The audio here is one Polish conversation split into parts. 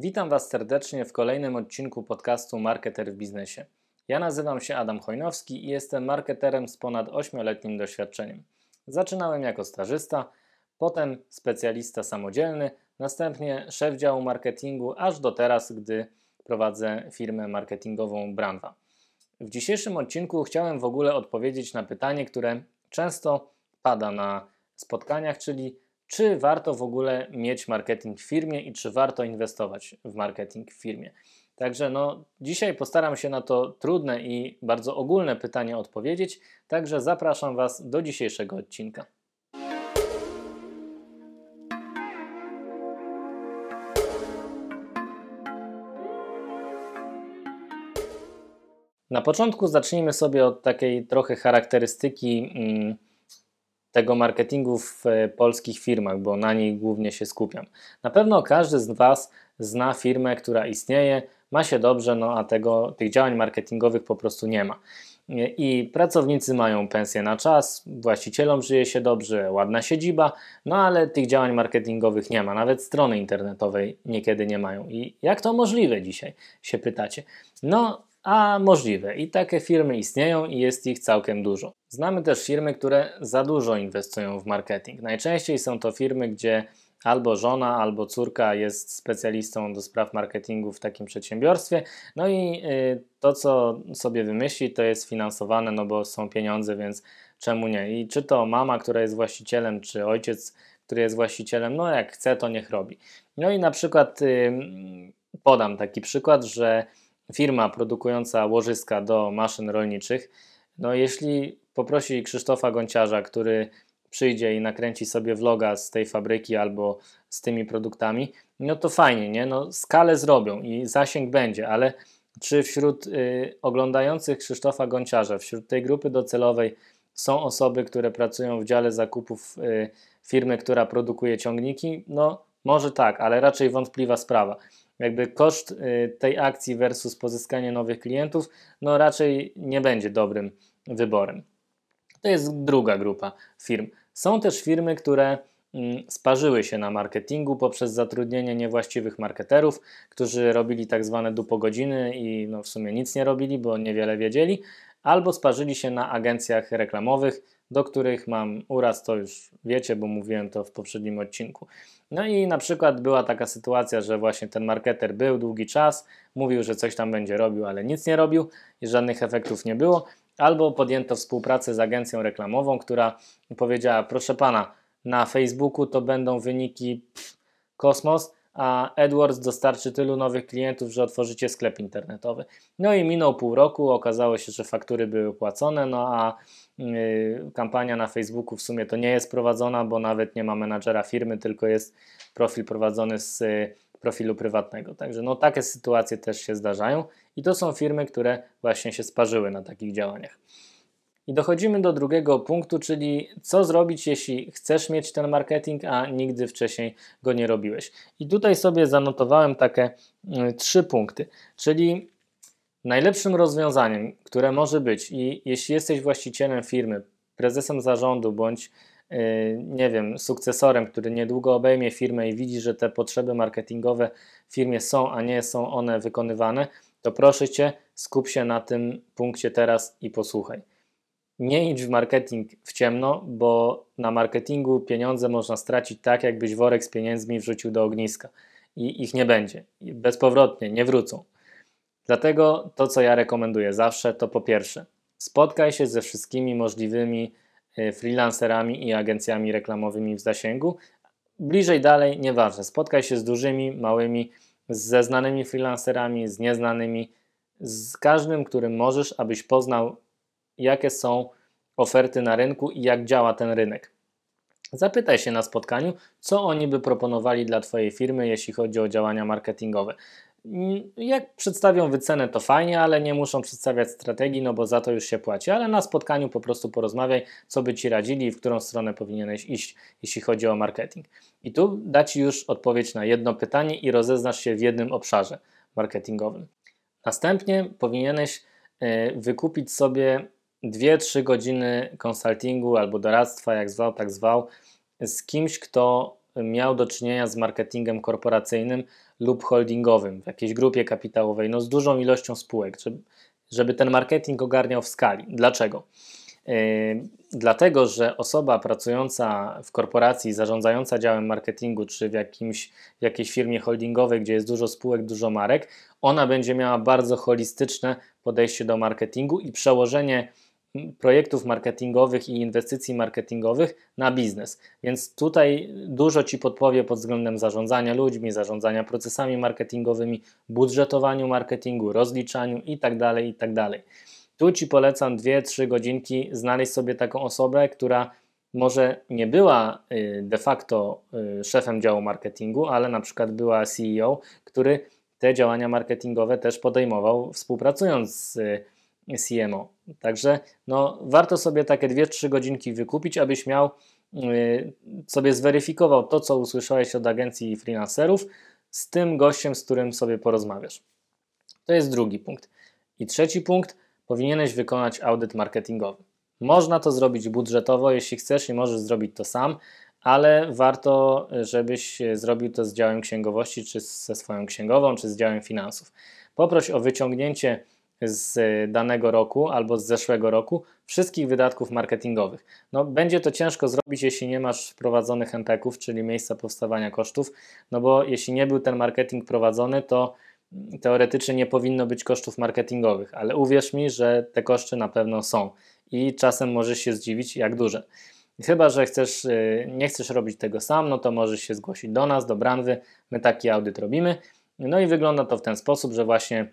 Witam Was serdecznie w kolejnym odcinku podcastu Marketer w biznesie. Ja nazywam się Adam Chojnowski i jestem marketerem z ponad 8-letnim doświadczeniem. Zaczynałem jako stażysta, potem specjalista samodzielny, następnie szef działu marketingu, aż do teraz, gdy prowadzę firmę marketingową Brandwa. W dzisiejszym odcinku chciałem w ogóle odpowiedzieć na pytanie, które często pada na spotkaniach, czyli czy warto w ogóle mieć marketing w firmie i czy warto inwestować w marketing w firmie. Także no, dzisiaj postaram się na to trudne i bardzo ogólne pytanie odpowiedzieć, także zapraszam Was do dzisiejszego odcinka. Na początku zacznijmy sobie od takiej trochę charakterystyki. Mm, tego marketingu w e, polskich firmach, bo na niej głównie się skupiam. Na pewno każdy z Was zna firmę, która istnieje, ma się dobrze, no a tego, tych działań marketingowych po prostu nie ma. I pracownicy mają pensję na czas, właścicielom żyje się dobrze, ładna siedziba, no ale tych działań marketingowych nie ma, nawet strony internetowej niekiedy nie mają. I jak to możliwe dzisiaj, się pytacie? No, a możliwe. I takie firmy istnieją i jest ich całkiem dużo. Znamy też firmy, które za dużo inwestują w marketing. Najczęściej są to firmy, gdzie albo żona, albo córka jest specjalistą do spraw marketingu w takim przedsiębiorstwie. No i y, to, co sobie wymyśli, to jest finansowane, no bo są pieniądze, więc czemu nie? I czy to mama, która jest właścicielem, czy ojciec, który jest właścicielem, no jak chce, to niech robi. No i na przykład podam taki przykład, że firma produkująca łożyska do maszyn rolniczych, no jeśli poprosi Krzysztofa Gonciarza, który przyjdzie i nakręci sobie vloga z tej fabryki albo z tymi produktami, no to fajnie, nie? No, skalę zrobią i zasięg będzie, ale czy wśród y, oglądających Krzysztofa Gonciarza, wśród tej grupy docelowej są osoby, które pracują w dziale zakupów y, firmy, która produkuje ciągniki? No, może tak, ale raczej wątpliwa sprawa jakby koszt y, tej akcji versus pozyskanie nowych klientów, no raczej nie będzie dobrym wyborem. To jest druga grupa firm. Są też firmy, które mm, sparzyły się na marketingu poprzez zatrudnienie niewłaściwych marketerów, którzy robili tak zwane dupogodziny i no w sumie nic nie robili, bo niewiele wiedzieli, albo sparzyli się na agencjach reklamowych, do których mam uraz, to już wiecie, bo mówiłem to w poprzednim odcinku. No i na przykład była taka sytuacja, że właśnie ten marketer był długi czas, mówił, że coś tam będzie robił, ale nic nie robił i żadnych efektów nie było. Albo podjęto współpracę z agencją reklamową, która powiedziała: Proszę pana, na Facebooku to będą wyniki pff, kosmos, a AdWords dostarczy tylu nowych klientów, że otworzycie sklep internetowy. No i minął pół roku, okazało się, że faktury były płacone, no a yy, kampania na Facebooku w sumie to nie jest prowadzona, bo nawet nie ma menadżera firmy, tylko jest profil prowadzony z yy, profilu prywatnego. Także no takie sytuacje też się zdarzają i to są firmy, które właśnie się sparzyły na takich działaniach. I dochodzimy do drugiego punktu, czyli co zrobić, jeśli chcesz mieć ten marketing, a nigdy wcześniej go nie robiłeś. I tutaj sobie zanotowałem takie y, trzy punkty, czyli najlepszym rozwiązaniem, które może być, i jeśli jesteś właścicielem firmy, prezesem zarządu bądź y, nie wiem, sukcesorem, który niedługo obejmie firmę i widzi, że te potrzeby marketingowe w firmie są, a nie są one wykonywane, to proszę cię, skup się na tym punkcie teraz i posłuchaj nie idź w marketing w ciemno, bo na marketingu pieniądze można stracić tak, jakbyś worek z pieniędzmi wrzucił do ogniska i ich nie będzie. Bezpowrotnie, nie wrócą. Dlatego to, co ja rekomenduję zawsze, to po pierwsze, spotkaj się ze wszystkimi możliwymi y, freelancerami i agencjami reklamowymi w zasięgu. Bliżej dalej, nieważne. Spotkaj się z dużymi, małymi, ze znanymi freelancerami, z nieznanymi, z każdym, którym możesz, abyś poznał jakie są oferty na rynku i jak działa ten rynek. Zapytaj się na spotkaniu, co oni by proponowali dla Twojej firmy, jeśli chodzi o działania marketingowe. Jak przedstawią wycenę, to fajnie, ale nie muszą przedstawiać strategii, no bo za to już się płaci. Ale na spotkaniu po prostu porozmawiaj, co by ci radzili i w którą stronę powinieneś iść, jeśli chodzi o marketing. I tu da ci już odpowiedź na jedno pytanie i rozeznasz się w jednym obszarze marketingowym. Następnie powinieneś e, wykupić sobie 2-3 godziny konsultingu albo doradztwa, jak zwał, tak zwał, z kimś, kto miał do czynienia z marketingiem korporacyjnym lub holdingowym, w jakiejś grupie kapitałowej, no z dużą ilością spółek, żeby, ten marketing ogarniał w skali. Dlaczego? Yy, dlatego, że osoba pracująca w korporacji, zarządzająca działem marketingu, czy w, jakimś, w jakiejś firmie holdingowej, gdzie jest dużo spółek, dużo marek, ona będzie miała bardzo holistyczne podejście do marketingu i przełożenie projektów marketingowych i inwestycji marketingowych na biznes. Więc tutaj dużo Ci podpowie pod względem zarządzania ludźmi, zarządzania procesami marketingowymi, budżetowaniu marketingu, rozliczaniu itd. Tak itd. Tak tu Ci polecam 2-3 godzinki znaleźć sobie taką osobę, która może nie była y, de facto y, szefem działu marketingu, ale na przykład była CEO, który te działania marketingowe też podejmował współpracując z y, CMO. Także no, warto sobie takie 2-3 godzinki wykupić, abyś miał sobie zweryfikował to, co usłyszałeś od agencji freelancerów z tym gościem, z którym sobie porozmawiasz. To jest drugi punkt. I trzeci punkt – powinieneś wykonać audyt marketingowy. Można to zrobić budżetowo, jeśli chcesz i możesz zrobić to sam, ale warto, żebyś zrobił to z działem księgowości, czy ze swoją księgową, czy z działem finansów. Poproś o wyciągnięcie z danego roku albo z zeszłego roku wszystkich wydatków marketingowych. No, będzie to ciężko zrobić, jeśli nie masz wprowadzonych MPK-ów, czyli miejsca powstawania kosztów, no bo jeśli nie był ten marketing prowadzony, to teoretycznie nie powinno być kosztów marketingowych, ale uwierz mi, że te koszty na pewno są i czasem możesz się zdziwić, jak duże. Chyba, że chcesz, y, nie chcesz robić tego sam, no to możesz się zgłosić do nas, do Branwy, my taki audyt robimy. No i wygląda to w ten sposób, że właśnie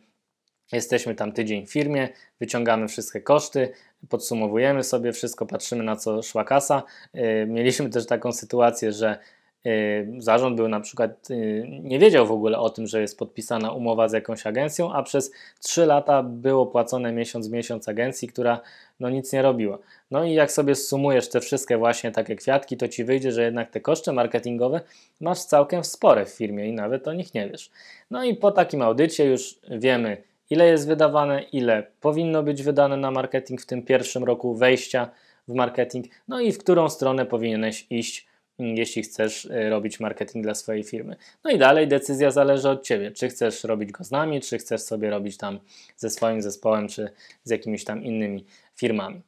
jesteśmy tam tydzień w firmie, wyciągamy wszystkie koszty, podsumowujemy sobie wszystko, patrzymy na co szła kasa. Y, mieliśmy też taką sytuację, że Y, zarząd był na przykład, y, nie wiedział w ogóle o tym, że jest podpisana umowa z jakąś agencją, a przez 3 lata było płacone miesiąc w miesiąc agencji, która no nic nie robiła. No i jak sobie sumujesz te wszystkie właśnie takie kwiatki, to ci wyjdzie, że jednak te koszty marketingowe masz całkiem spore w firmie i nawet o nich nie wiesz. No i po takim audycie już wiemy, ile jest wydawane, ile powinno być wydane na marketing w tym pierwszym roku wejścia w marketing, no i w którą stronę powinieneś iść jeśli chcesz e, robić marketing dla swojej firmy. No i dalej decyzja zależy od Ciebie, czy chcesz robić go z nami, czy chcesz sobie robić tam ze swoim zespołem, czy z jakimiś tam innymi firmami.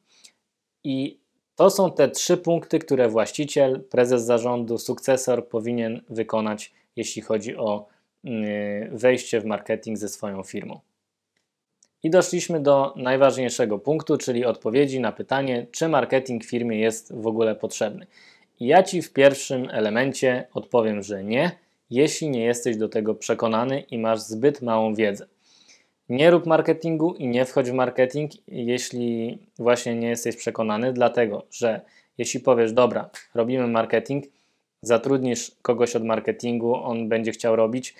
I to są te trzy punkty, które właściciel, prezes zarządu, sukcesor powinien wykonać, jeśli chodzi o mm, wejście w marketing ze swoją firmą. I doszliśmy do najważniejszego punktu, czyli odpowiedzi na pytanie, czy marketing firmie jest w ogóle potrzebny. Ja Ci w pierwszym elemencie odpowiem, że nie, jeśli nie jesteś do tego przekonany i masz zbyt małą wiedzę. Nie rób marketingu i nie wchodź w marketing, jeśli właśnie nie jesteś przekonany, dlatego że jeśli powiesz, dobra, robimy marketing, zatrudnisz kogoś od marketingu, on będzie chciał robić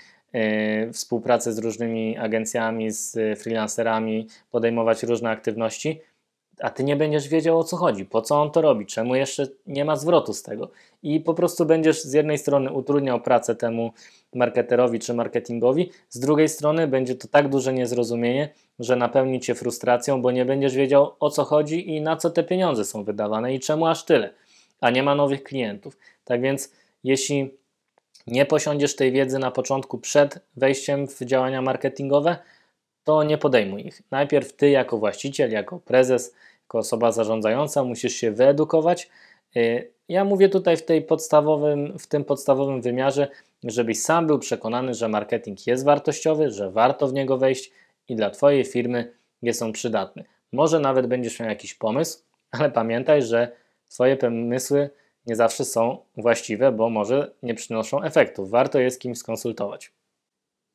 współpracę z różnymi agencjami, z freelancerami, podejmować różne aktywności, a ty nie będziesz wiedział o co chodzi, po co on to robi, czemu jeszcze nie ma zwrotu z tego. I po prostu będziesz z jednej strony utrudniał pracę temu marketerowi czy marketingowi, z drugiej strony będzie to tak duże niezrozumienie, że napełni cię frustracją, bo nie będziesz wiedział o co chodzi i na co te pieniądze są wydawane i czemu aż tyle, a nie ma nowych klientów. Tak więc, jeśli nie posiądziesz tej wiedzy na początku przed wejściem w działania marketingowe, to nie podejmuj ich. Najpierw ty, jako właściciel, jako prezes, jako osoba zarządzająca, musisz się wyedukować. Y, ja mówię tutaj w, tej podstawowym, w tym podstawowym wymiarze, żebyś sam był przekonany, że marketing jest wartościowy, że warto w niego wejść i dla Twojej firmy jest on przydatny. Może nawet będziesz miał jakiś pomysł, ale pamiętaj, że Twoje pomysły nie zawsze są właściwe, bo może nie przynoszą efektów. Warto je z kimś skonsultować.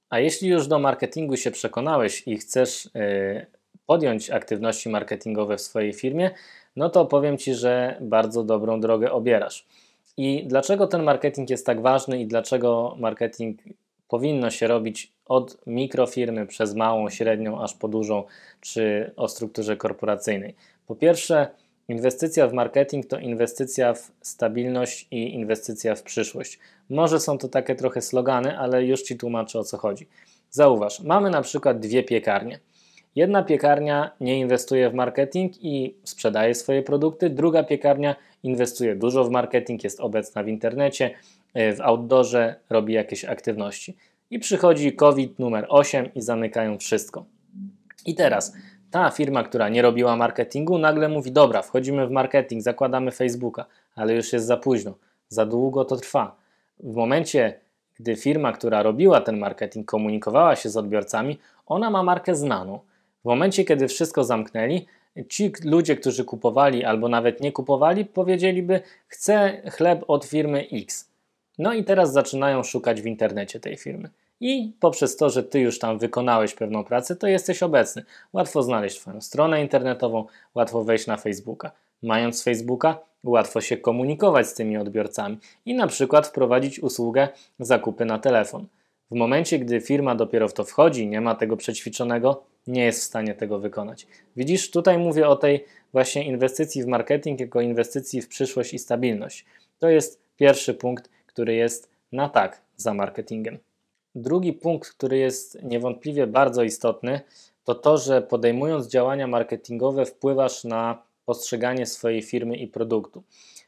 A jeśli już do marketingu się przekonałeś i chcesz y, podjąć aktywności marketingowe w swojej firmie, no to powiem Ci, że bardzo dobrą drogę obierasz. I dlaczego ten marketing jest tak ważny i dlaczego marketing powinno się robić od mikrofirmy przez małą, średnią, aż po dużą, czy o strukturze korporacyjnej? Po pierwsze, Inwestycja w marketing to inwestycja w stabilność i inwestycja w przyszłość. Może są to takie trochę slogany, ale już Ci tłumaczę o co chodzi. Zauważ, mamy na przykład dwie piekarnie. Jedna piekarnia nie inwestuje w marketing i sprzedaje swoje produkty, druga piekarnia inwestuje dużo w marketing, jest obecna w internecie, w outdoorze, robi jakieś aktywności. I przychodzi COVID numer 8 i zamykają wszystko. I teraz ta firma, która nie robiła marketingu, nagle mówi: Dobra, wchodzimy w marketing, zakładamy Facebooka, ale już jest za późno, za długo to trwa. W momencie, gdy firma, która robiła ten marketing, komunikowała się z odbiorcami, ona ma markę znaną. W momencie, kiedy wszystko zamknęli, ci ludzie, którzy kupowali albo nawet nie kupowali, powiedzieliby: Chcę chleb od firmy X. No i teraz zaczynają szukać w internecie tej firmy. I poprzez to, że ty już tam wykonałeś pewną pracę, to jesteś obecny. Łatwo znaleźć Twoją stronę internetową, łatwo wejść na Facebooka. Mając Facebooka, łatwo się komunikować z tymi odbiorcami i na przykład wprowadzić usługę zakupy na telefon. W momencie, gdy firma dopiero w to wchodzi, nie ma tego przećwiczonego, nie jest w stanie tego wykonać. Widzisz, tutaj mówię o tej właśnie inwestycji w marketing jako inwestycji w przyszłość i stabilność. To jest pierwszy punkt, który jest na tak za marketingiem. Drugi punkt, który jest niewątpliwie bardzo istotny, to to, że podejmując działania marketingowe wpływasz na postrzeganie swojej firmy i produktu.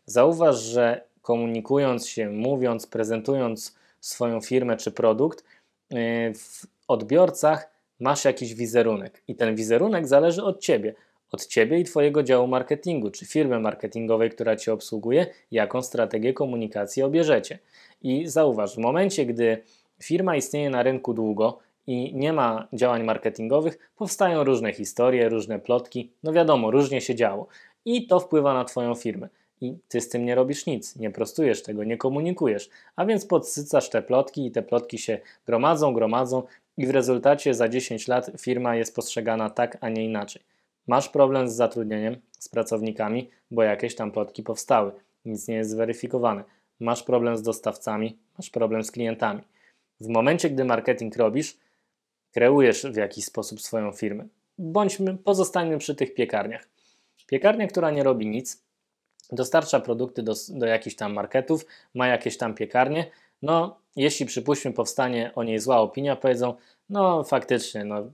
Zauważ, że komunikując się, mówiąc, prezentując swoją firmę czy produkt, yy, w odbiorcach masz jakiś wizerunek i ten wizerunek zależy od ciebie. Od ciebie i Twojego działu marketingu, czy firmy marketingowej, która Cię obsługuje, jaką strategię komunikacji obierzecie. I zauważ, w momencie, gdy firma istnieje na rynku długo i nie ma działań marketingowych, powstają różne historie, różne plotki. No wiadomo, różnie się działo. I to wpływa na Twoją firmę. I ty z tym nie robisz nic, nie prostujesz tego, nie komunikujesz, a więc podsycasz te plotki i te plotki się gromadzą, gromadzą i w rezultacie za 10 lat firma jest postrzegana tak, a nie inaczej. Masz problem z zatrudnieniem, z pracownikami, bo jakieś tam plotki powstały, nic nie jest zweryfikowane. Masz problem z dostawcami, masz problem z klientami. W momencie, gdy marketing robisz, kreujesz w jakiś sposób swoją firmę. Bądźmy, pozostańmy przy tych piekarniach. Piekarnia, która nie robi nic, dostarcza produkty do, do jakichś tam marketów, ma jakieś tam piekarnie. No, jeśli przypuśćmy powstanie o niej zła opinia, powiedzą, no faktycznie, no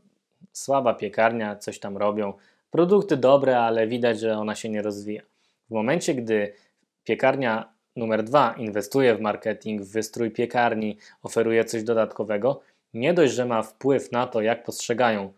słaba piekarnia, coś tam robią, produkty dobre, ale widać, że ona się nie rozwija. W momencie, gdy piekarnia numer dwa inwestuje w marketing, w wystrój piekarni, oferuje coś dodatkowego, nie dość, że ma wpływ na to, jak postrzegają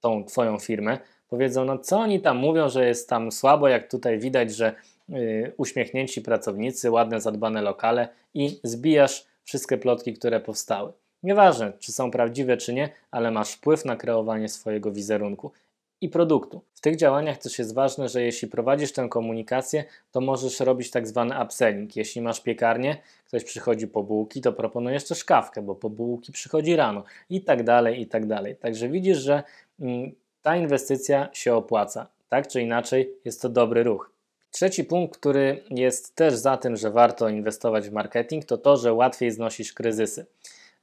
tą Twoją firmę, powiedzą, no co oni tam mówią, że jest tam słabo, jak tutaj widać, że yy, uśmiechnięci pracownicy, ładne, zadbane lokale i zbijasz wszystkie plotki, które powstały. Nieważne, czy są prawdziwe, czy nie, ale masz wpływ na kreowanie swojego wizerunku i produktu. W tych działaniach też jest ważne, że jeśli prowadzisz tę komunikację, to możesz robić tak zwany upselling. Jeśli masz piekarnię, ktoś przychodzi po bułki, to proponujesz też kawkę, bo po bułki przychodzi rano i tak dalej, i tak dalej. Także widzisz, że mm, ta inwestycja się opłaca. Tak czy inaczej, jest to dobry ruch. Trzeci punkt, który jest też za tym, że warto inwestować w marketing, to to, że łatwiej znosisz kryzysy.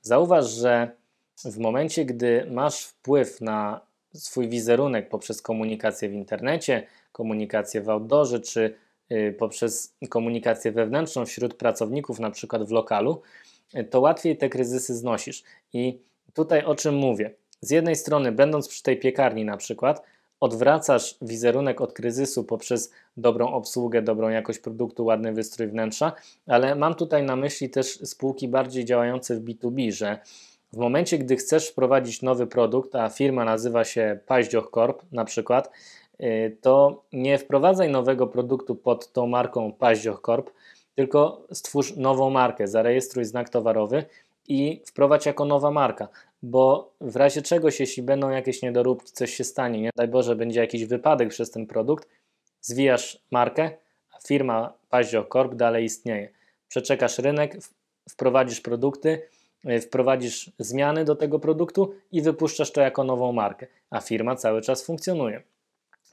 Zauważ, że w momencie, gdy masz wpływ na swój wizerunek poprzez komunikację w internecie, komunikację w outdoorze, czy y, poprzez komunikację wewnętrzną wśród pracowników, na przykład w lokalu, y, to łatwiej te kryzysy znosisz. I tutaj o czym mówię? Z jednej strony, będąc przy tej piekarni na przykład, odwracasz wizerunek od kryzysu poprzez dobrą obsługę, dobrą jakość produktu, ładny wystrój wnętrza, ale mam tutaj na myśli też spółki bardziej działające w B2B, że w momencie, gdy chcesz wprowadzić nowy produkt, a firma nazywa się Paździoch Corp na przykład, y, to nie wprowadzaj nowego produktu pod tą marką Paździoch Corp, tylko stwórz nową markę, zarejestruj znak towarowy i wprowadź jako nowa marka, bo w razie czegoś, jeśli będą jakieś niedoróbki, coś się stanie, nie daj Boże, będzie jakiś wypadek przez ten produkt, zwijasz markę, a firma Paździoch Corp dalej istnieje. Przeczekasz rynek, wprowadzisz produkty, wprowadzisz zmiany do tego produktu i wypuszczasz to jako nową markę, a firma cały czas funkcjonuje.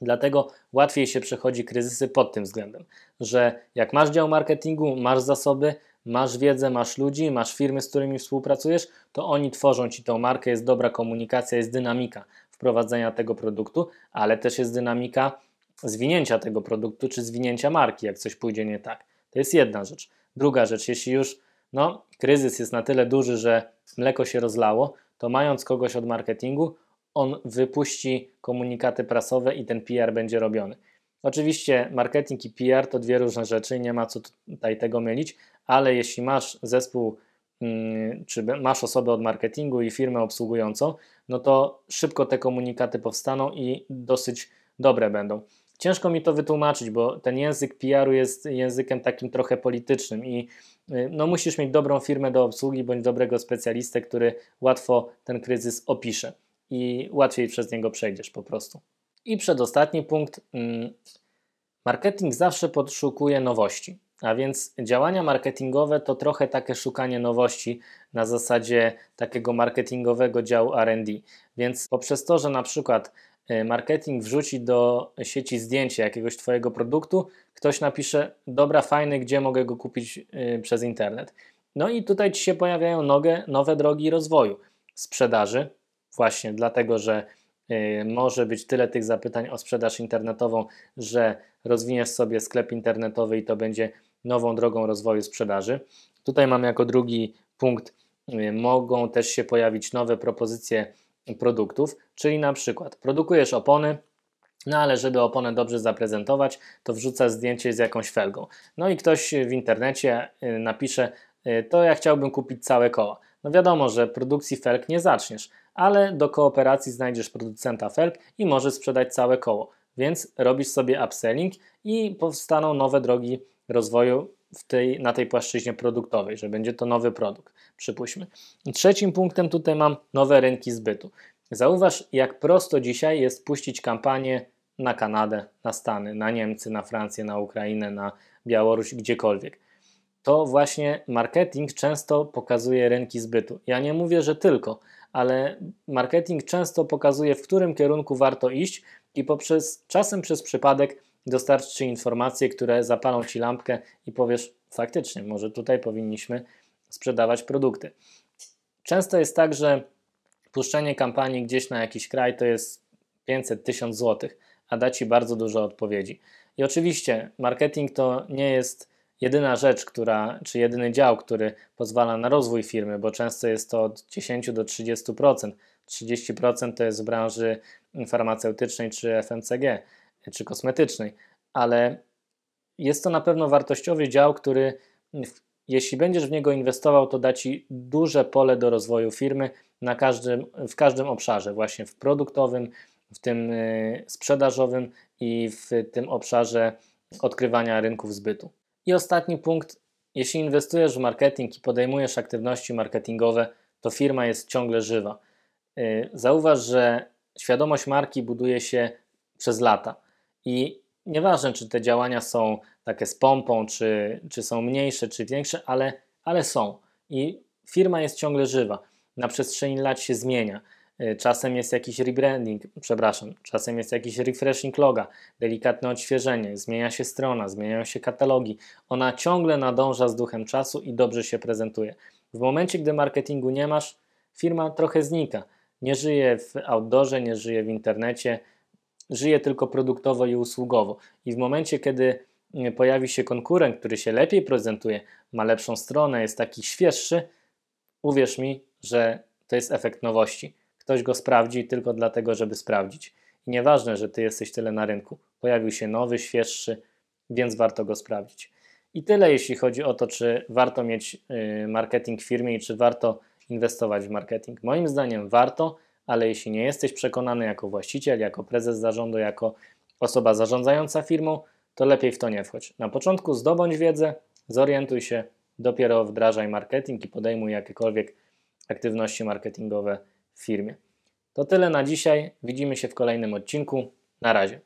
Dlatego łatwiej się przechodzi kryzysy pod tym względem, że jak masz dział marketingu, masz zasoby, masz wiedzę, masz ludzi, masz firmy, z którymi współpracujesz, to oni tworzą ci tą markę, jest dobra komunikacja, jest dynamika wprowadzenia tego produktu, ale też jest dynamika zwinięcia tego produktu czy zwinięcia marki, jak coś pójdzie nie tak. To jest jedna rzecz. Druga rzecz, jeśli już no, kryzys jest na tyle duży, że mleko się rozlało, to mając kogoś od marketingu, on wypuści komunikaty prasowe i ten PR będzie robiony. Oczywiście marketing i PR to dwie różne rzeczy, nie ma co tutaj tego mylić, ale jeśli masz zespół mm, czy masz osobę od marketingu i firmę obsługującą, no to szybko te komunikaty powstaną i dosyć dobre będą. Ciężko mi to wytłumaczyć, bo ten język PR-u jest językiem takim trochę politycznym i y, no, musisz mieć dobrą firmę do obsługi bądź dobrego specjalistę, który łatwo ten kryzys opisze i łatwiej przez niego przejdziesz po prostu. I przedostatni punkt. Mm, marketing zawsze poszukuje nowości. A więc działania marketingowe to trochę takie szukanie nowości na zasadzie takiego marketingowego działu RD. Więc poprzez to, że na przykład marketing wrzuci do sieci zdjęcie jakiegoś Twojego produktu, ktoś napisze: Dobra, fajny, gdzie mogę go kupić e, przez internet. No i tutaj Ci się pojawiają nowe, nowe drogi rozwoju sprzedaży, właśnie dlatego, że e, może być tyle tych zapytań o sprzedaż internetową, że rozwiniesz sobie sklep internetowy i to będzie nową drogą rozwoju sprzedaży. Tutaj mamy jako drugi punkt, mogą też się pojawić nowe propozycje produktów, czyli na przykład produkujesz opony, no ale żeby oponę dobrze zaprezentować, to wrzuca zdjęcie z jakąś felgą. No i ktoś w internecie y, napisze, y, to ja chciałbym kupić całe koła. No wiadomo, że produkcji felg nie zaczniesz, ale do kooperacji znajdziesz producenta felg i możesz sprzedać całe koło. Więc robisz sobie upselling i powstaną nowe drogi rozwoju w tej, na tej płaszczyźnie produktowej, że będzie to nowy produkt, przypuśćmy. I trzecim punktem tutaj mam nowe rynki zbytu. Zauważ, jak prosto dzisiaj jest puścić kampanię na Kanadę, na Stany, na Niemcy, na Francję, na Ukrainę, na Białoruś, gdziekolwiek. To właśnie marketing często pokazuje rynki zbytu. Ja nie mówię, że tylko, ale marketing często pokazuje, w którym kierunku warto iść i poprzez czasem przez przypadek dostarczy Ci informacje, które zapalą Ci lampkę i powiesz, faktycznie, może tutaj powinniśmy sprzedawać produkty. Często jest tak, że puszczenie kampanii gdzieś na jakiś kraj to jest 500-1000 zł, a da Ci bardzo dużo odpowiedzi. I oczywiście marketing to nie jest jedyna rzecz, która, czy jedyny dział, który pozwala na rozwój firmy, bo często jest to od 10 do 30%. 30% to jest w branży farmaceutycznej czy FMCG czy kosmetycznej, ale jest to na pewno wartościowy dział, który jeśli będziesz w niego inwestował, to da Ci duże pole do rozwoju firmy na każdym, w każdym obszarze, właśnie w produktowym, w tym y, sprzedażowym i w tym obszarze odkrywania rynków zbytu. I ostatni punkt, jeśli inwestujesz w marketing i podejmujesz aktywności marketingowe, to firma jest ciągle żywa. Y, zauważ, że świadomość marki buduje się przez lata. I nieważne, czy te działania są takie z pompą, czy, czy są mniejsze, czy większe, ale, ale są. I firma jest ciągle żywa. Na przestrzeni lat się zmienia. Y, czasem jest jakiś rebranding, przepraszam, czasem jest jakiś refreshing loga, delikatne odświeżenie, zmienia się strona, zmieniają się katalogi. Ona ciągle nadąża z duchem czasu i dobrze się prezentuje. W momencie, gdy marketingu nie masz, firma trochę znika. Nie żyje w outdoorze, nie żyje w internecie, żyje tylko produktowo i usługowo. I w momencie, kiedy mm, pojawi się konkurent, który się lepiej prezentuje, ma lepszą stronę, jest taki świeższy, uwierz mi, że to jest efekt nowości. Ktoś go sprawdzi tylko dlatego, żeby sprawdzić. I nieważne, że ty jesteś tyle na rynku. Pojawił się nowy, świeższy, więc warto go sprawdzić. I tyle, jeśli chodzi o to, czy warto mieć y, marketing w firmie i czy warto inwestować w marketing. Moim zdaniem warto, ale jeśli nie jesteś przekonany jako właściciel, jako prezes zarządu, jako osoba zarządzająca firmą, to lepiej w to nie wchodź. Na początku zdobądź wiedzę, zorientuj się, dopiero wdrażaj marketing i podejmuj jakiekolwiek aktywności marketingowe w firmie. To tyle na dzisiaj. Widzimy się w kolejnym odcinku. Na razie.